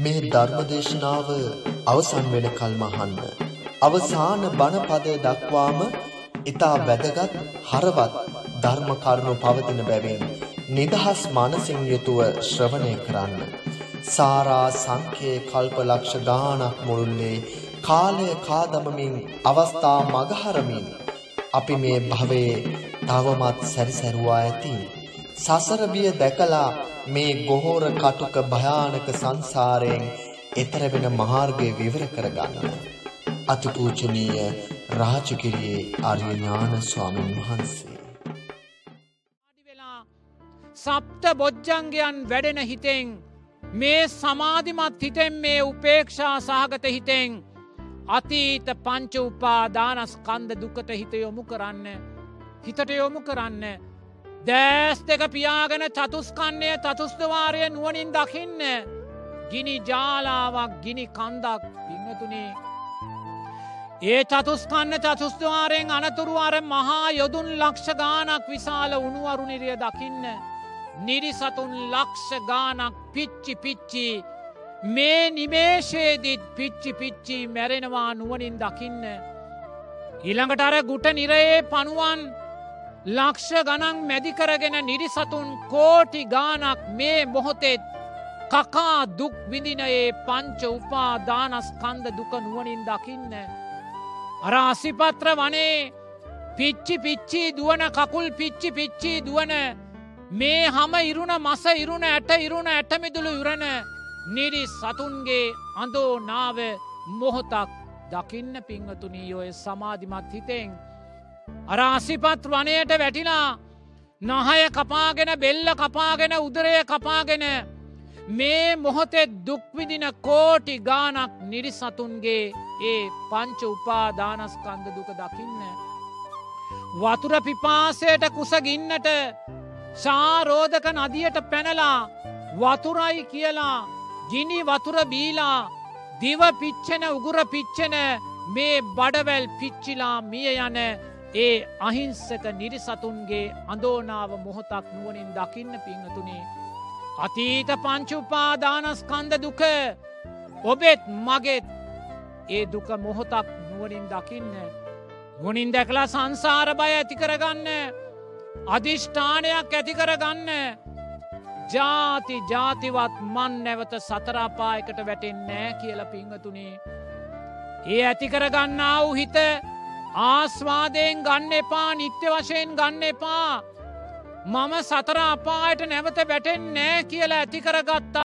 මේ ධර්මදේශනාව අවසන් වෙන කල්ම අහන්න. අවසාන බණපදය දක්වාම ඊතා වැදගත් හරවත් ධර්ම කරුණු පවතින බැවින් නිදහස් මනසින් යුතුව ශ්‍රවණය කරන්න. සාරා සංඛේ කල්පලක්ෂ ගාණක් මුළුල්ලේ කාලය කාදමමින් අවස්ථා මගහරමින් අපි මේ භවයේ තවමත් සැරිසැරුවා ඇති. සසර බිය දැකලා මේ ගොහෝර කටුක භයානක සංසාරයෙන් එතර වෙන මාර්ගය විවර කරගන්න. අතිපූජනීය රාජගිරියේ ආර්ය ඥාන ස්වාමීන් වහන්සේ. සප්ත බොජ්ජංගයන් වැඩෙන හිතෙන් මේ සමාධිමත් හිතෙන් මේ උපේක්ෂා සහගත හිතෙන් අතීත පංච උපා දානස්කන්ද දුකට හිත යොමු කරන්න හිතට යොමු කරන්න දෑස් දෙක පියාගෙන චතුස්කන්නේ චතුස්දවාරය නුවනින් දකින්න ගිනි ජාලාවක් ගිනි කන්දක් පිංහතුනේ ඒ චතුස්කන්න චතුස්දවාරයෙන් අනතුරුවර මහා යොදුන් ලක්ෂ ගානක් විශාල උනුවරුනිරිය දකින්න නිරිසතුන් ලක්ෂ ගානක් පිච්චි පිච්චි මේ නිමේශයේදිත් පිච්චි පිච්චි මැරෙනවා නුවනින් දකින්න. ඊළඟට අර ගුට නිරයේ පනුවන් ලක්ෂ ගනන් මැදිකරගෙන නිරිසතුන් කෝටි ගානක් මේ මොහොතෙත් කකා දුක් විඳිනයේ පංච උපා දානස්කන්ද දුක නුවනින් දකින්න. අර අසිපත්‍ර වනේ පිච්චි පිච්චි දුවන කකුල් පිච්චි පිච්චි දුවන මේ හම ඉරුණ මස ඉරුණ ඇට ඉරුණ ඇටමිදුළු ඉරණ නිරි සතුන්ගේ අඳෝ නාව මොහොතක් දකින්න පිංහතුනී ඔය සමාධිමත් හිතෙන්. අරාසිපත් වනයට වැටිලා නහය කපාගෙන බෙල්ල කපාගෙන උදරය කපාගෙන මේ මොහොතෙ දුක්විදින කෝටි ගානක් නිරිසතුන්ගේ ඒ පංච උපාදානස්කන්ද දුක දකින්න. වතුර පිපාසයට කුසගින්නට ශාරෝධක නදියට පැනලා වතුරයි කියලා ගිනි වතුර බීලා දිව පිච්චෙන උගුර පිච්චෙන මේ බඩවැල් පිච්චිලා මිය යන ඒ අහිංසක නිරිසතුන්ගේ අඳෝනාව මොහොතක් නුවනින් දකින්න පිංහතුනේ. අතීත පංචුපාදානස්කන්ද දුක ඔබෙත් මගෙත් ඒ දුක මොහොතක් නුවනින් දකින්න. ගුණින් දැකලා සංසාර බය ඇති කරගන්න අධිෂ්ඨානයක් ඇති කරගන්න ජාති ජාතිවත් මන් නැවත සතරාපායකට වැටෙන්නෑ කියල පිංහතුනේ. ඒ ඇතිකරගන්න වූ හිත ආස්වාදයෙන් ගන්න එපා නිත්‍ය වශයෙන් ගන්න එපා. මම සතර අපායට නැවත වැටෙන් නෑ කියලා ඇතිකරගත්තා